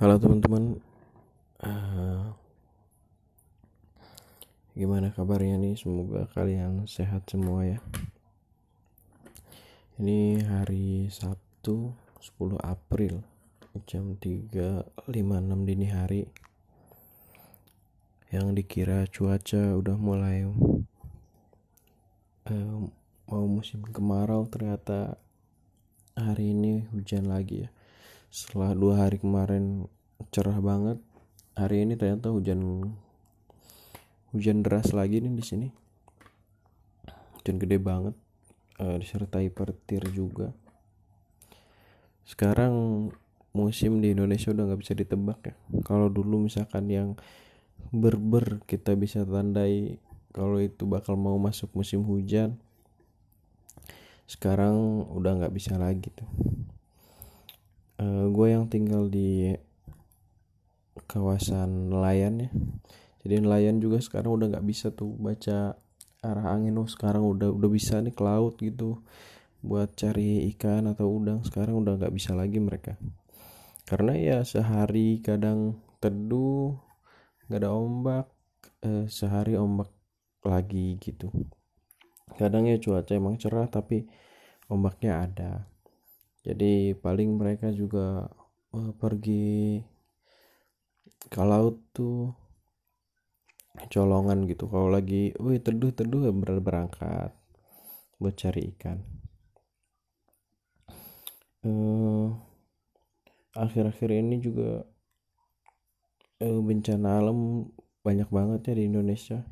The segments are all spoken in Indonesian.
Halo teman-teman, uh, gimana kabarnya nih? Semoga kalian sehat semua ya. Ini hari Sabtu 10 April jam 3.56 dini hari. Yang dikira cuaca udah mulai uh, mau musim kemarau ternyata hari ini hujan lagi ya setelah dua hari kemarin cerah banget hari ini ternyata hujan hujan deras lagi nih di sini. Hujan gede banget uh, disertai petir juga. Sekarang musim di Indonesia udah nggak bisa ditebak ya. Kalau dulu misalkan yang berber kita bisa tandai kalau itu bakal mau masuk musim hujan sekarang udah nggak bisa lagi tuh uh, eh, gue yang tinggal di kawasan nelayan ya. Jadi nelayan juga sekarang udah nggak bisa tuh baca arah angin oh sekarang udah udah bisa nih ke laut gitu. Buat cari ikan atau udang sekarang udah nggak bisa lagi mereka. Karena ya sehari kadang teduh nggak ada ombak eh, sehari ombak lagi gitu. Kadang ya cuaca emang cerah tapi ombaknya ada jadi paling mereka juga uh, pergi ke laut tuh colongan gitu. Kalau lagi wih teduh teduh ya ber berangkat buat cari ikan. Uh, akhir-akhir ini juga uh, bencana alam banyak banget ya di Indonesia.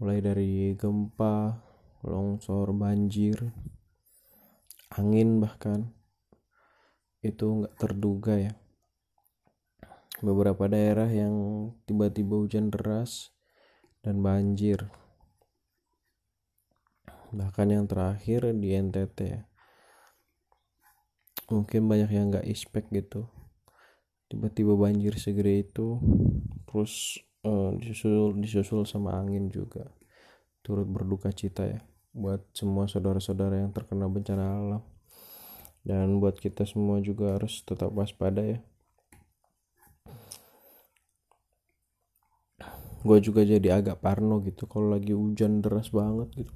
Mulai dari gempa longsor banjir angin bahkan. Itu nggak terduga ya. Beberapa daerah yang tiba-tiba hujan deras dan banjir. Bahkan yang terakhir di NTT ya. Mungkin banyak yang nggak expect gitu. Tiba-tiba banjir segede itu terus uh, disusul disusul sama angin juga. Turut berduka cita ya buat semua saudara-saudara yang terkena bencana alam. Dan buat kita semua juga harus tetap waspada ya. Gue juga jadi agak parno gitu kalau lagi hujan deras banget gitu.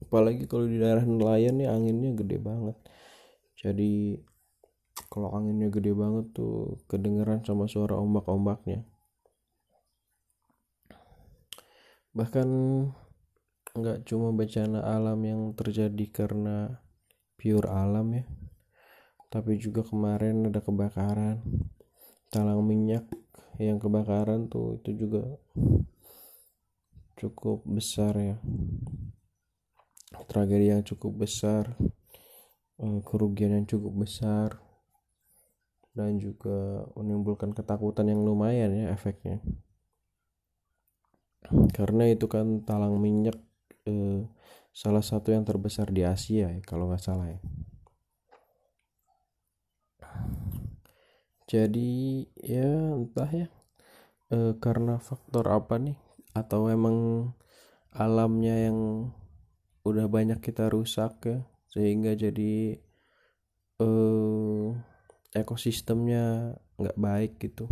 Apalagi kalau di daerah nelayan nih anginnya gede banget. Jadi kalau anginnya gede banget tuh kedengeran sama suara ombak-ombaknya. Bahkan nggak cuma bencana alam yang terjadi karena pure alam ya tapi juga kemarin ada kebakaran talang minyak yang kebakaran tuh itu juga cukup besar ya. Tragedi yang cukup besar eh, kerugian yang cukup besar dan juga menimbulkan ketakutan yang lumayan ya efeknya. Karena itu kan talang minyak salah satu yang terbesar di Asia ya kalau nggak salah ya. Jadi ya entah ya eh, karena faktor apa nih? Atau emang alamnya yang udah banyak kita rusak ya sehingga jadi eh, ekosistemnya nggak baik gitu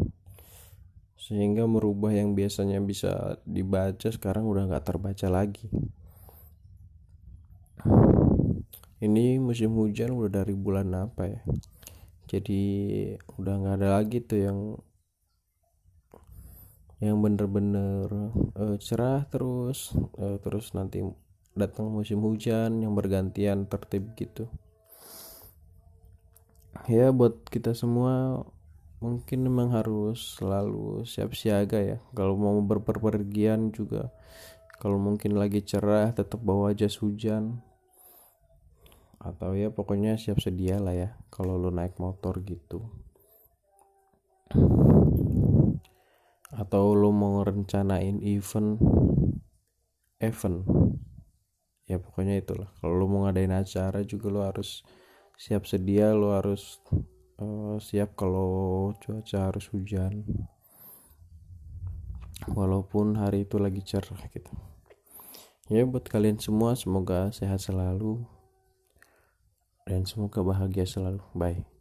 sehingga merubah yang biasanya bisa dibaca sekarang udah nggak terbaca lagi. Ini musim hujan udah dari bulan apa ya? Jadi udah nggak ada lagi tuh yang yang bener-bener uh, cerah terus uh, terus nanti datang musim hujan yang bergantian tertib gitu. Ya buat kita semua mungkin memang harus selalu siap siaga ya. Kalau mau berpergian juga kalau mungkin lagi cerah tetap bawa jas hujan. Atau ya pokoknya siap sedia lah ya kalau lo naik motor gitu. Atau lo mau rencanain event event. Ya pokoknya itulah. Kalau lo mau ngadain acara juga lo harus siap sedia lo harus uh, siap kalau cuaca harus hujan. Walaupun hari itu lagi cerah gitu. Ya buat kalian semua semoga sehat selalu. Dan semoga bahagia selalu. Bye